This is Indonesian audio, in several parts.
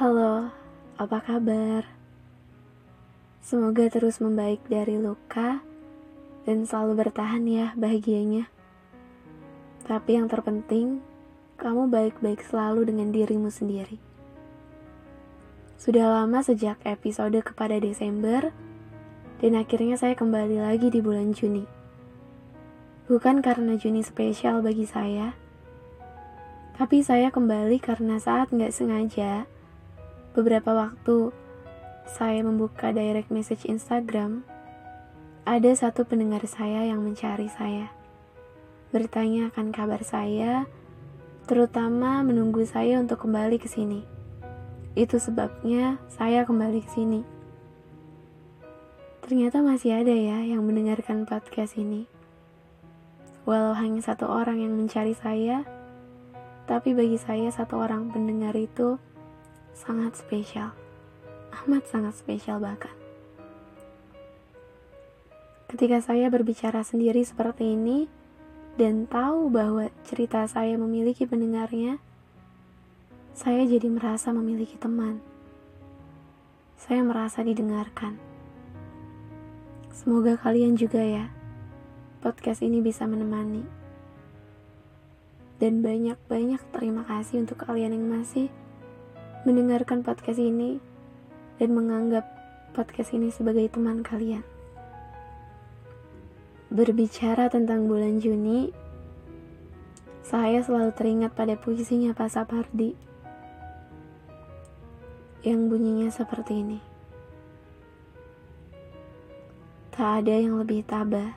Halo, apa kabar? Semoga terus membaik dari luka dan selalu bertahan ya bahagianya. Tapi yang terpenting, kamu baik-baik selalu dengan dirimu sendiri. Sudah lama sejak episode kepada Desember, dan akhirnya saya kembali lagi di bulan Juni. Bukan karena Juni spesial bagi saya, tapi saya kembali karena saat nggak sengaja, beberapa waktu saya membuka direct message Instagram, ada satu pendengar saya yang mencari saya. Bertanya akan kabar saya, terutama menunggu saya untuk kembali ke sini. Itu sebabnya saya kembali ke sini. Ternyata masih ada ya yang mendengarkan podcast ini. Walau hanya satu orang yang mencari saya, tapi bagi saya satu orang pendengar itu sangat spesial. Amat sangat spesial bahkan. Ketika saya berbicara sendiri seperti ini dan tahu bahwa cerita saya memiliki pendengarnya, saya jadi merasa memiliki teman. Saya merasa didengarkan. Semoga kalian juga ya, podcast ini bisa menemani. Dan banyak-banyak terima kasih untuk kalian yang masih mendengarkan podcast ini dan menganggap podcast ini sebagai teman kalian. Berbicara tentang bulan Juni, saya selalu teringat pada puisinya Pak Sapardi yang bunyinya seperti ini. Tak ada yang lebih tabah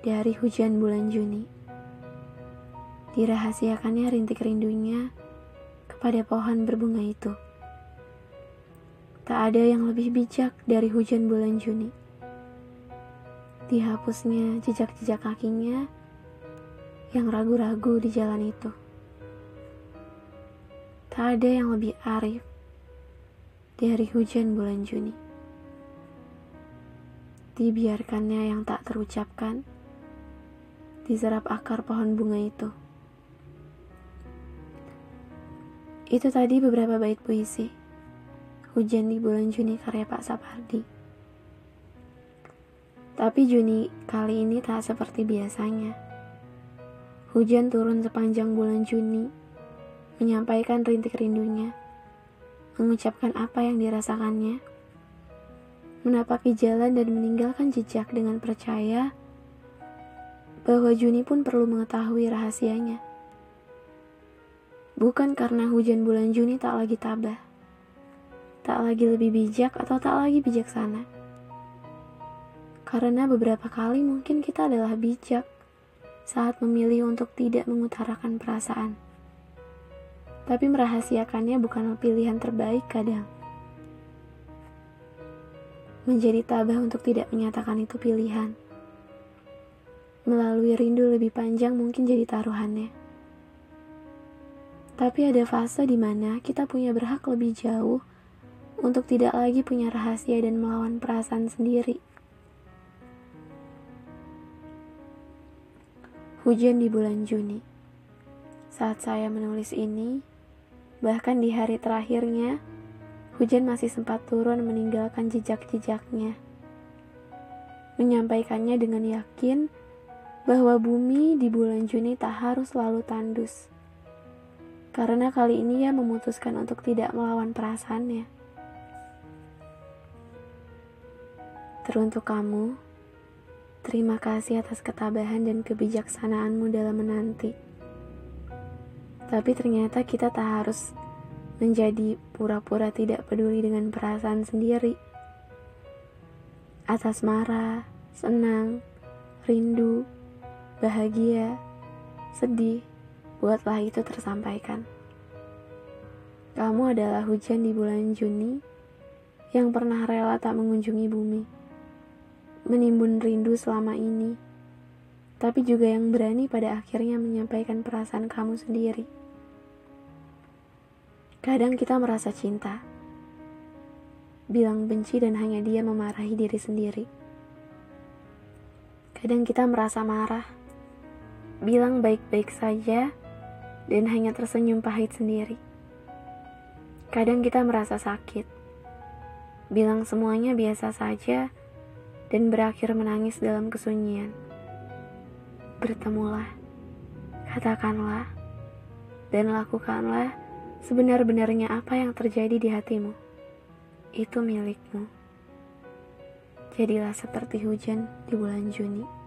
dari hujan bulan Juni. Dirahasiakannya rintik rindunya kepada pohon berbunga itu. Tak ada yang lebih bijak dari hujan bulan Juni. Dihapusnya jejak-jejak kakinya yang ragu-ragu di jalan itu. Tak ada yang lebih arif dari hujan bulan Juni. Dibiarkannya yang tak terucapkan, diserap akar pohon bunga itu. Itu tadi beberapa bait puisi. Hujan di bulan Juni karya Pak Sapardi. Tapi Juni kali ini tak seperti biasanya. Hujan turun sepanjang bulan Juni, menyampaikan rintik rindunya, mengucapkan apa yang dirasakannya, menapaki jalan dan meninggalkan jejak dengan percaya bahwa Juni pun perlu mengetahui rahasianya. Bukan karena hujan bulan Juni tak lagi tabah, tak lagi lebih bijak atau tak lagi bijaksana. Karena beberapa kali mungkin kita adalah bijak saat memilih untuk tidak mengutarakan perasaan. Tapi merahasiakannya bukanlah pilihan terbaik kadang. Menjadi tabah untuk tidak menyatakan itu pilihan. Melalui rindu lebih panjang mungkin jadi taruhannya. Tapi ada fase di mana kita punya berhak lebih jauh untuk tidak lagi punya rahasia dan melawan perasaan sendiri. Hujan di bulan Juni. Saat saya menulis ini, bahkan di hari terakhirnya, hujan masih sempat turun meninggalkan jejak-jejaknya. Menyampaikannya dengan yakin bahwa bumi di bulan Juni tak harus selalu tandus karena kali ini ia memutuskan untuk tidak melawan perasaannya. Teruntuk kamu, terima kasih atas ketabahan dan kebijaksanaanmu dalam menanti. Tapi ternyata kita tak harus menjadi pura-pura tidak peduli dengan perasaan sendiri. Atas marah, senang, rindu, bahagia, sedih, buatlah itu tersampaikan. Kamu adalah hujan di bulan Juni yang pernah rela tak mengunjungi bumi, menimbun rindu selama ini, tapi juga yang berani pada akhirnya menyampaikan perasaan kamu sendiri. Kadang kita merasa cinta, bilang benci dan hanya dia memarahi diri sendiri. Kadang kita merasa marah, bilang baik-baik saja, dan hanya tersenyum pahit sendiri. Kadang kita merasa sakit, bilang semuanya biasa saja, dan berakhir menangis dalam kesunyian. Bertemulah, katakanlah, dan lakukanlah sebenar-benarnya apa yang terjadi di hatimu. Itu milikmu. Jadilah seperti hujan di bulan Juni.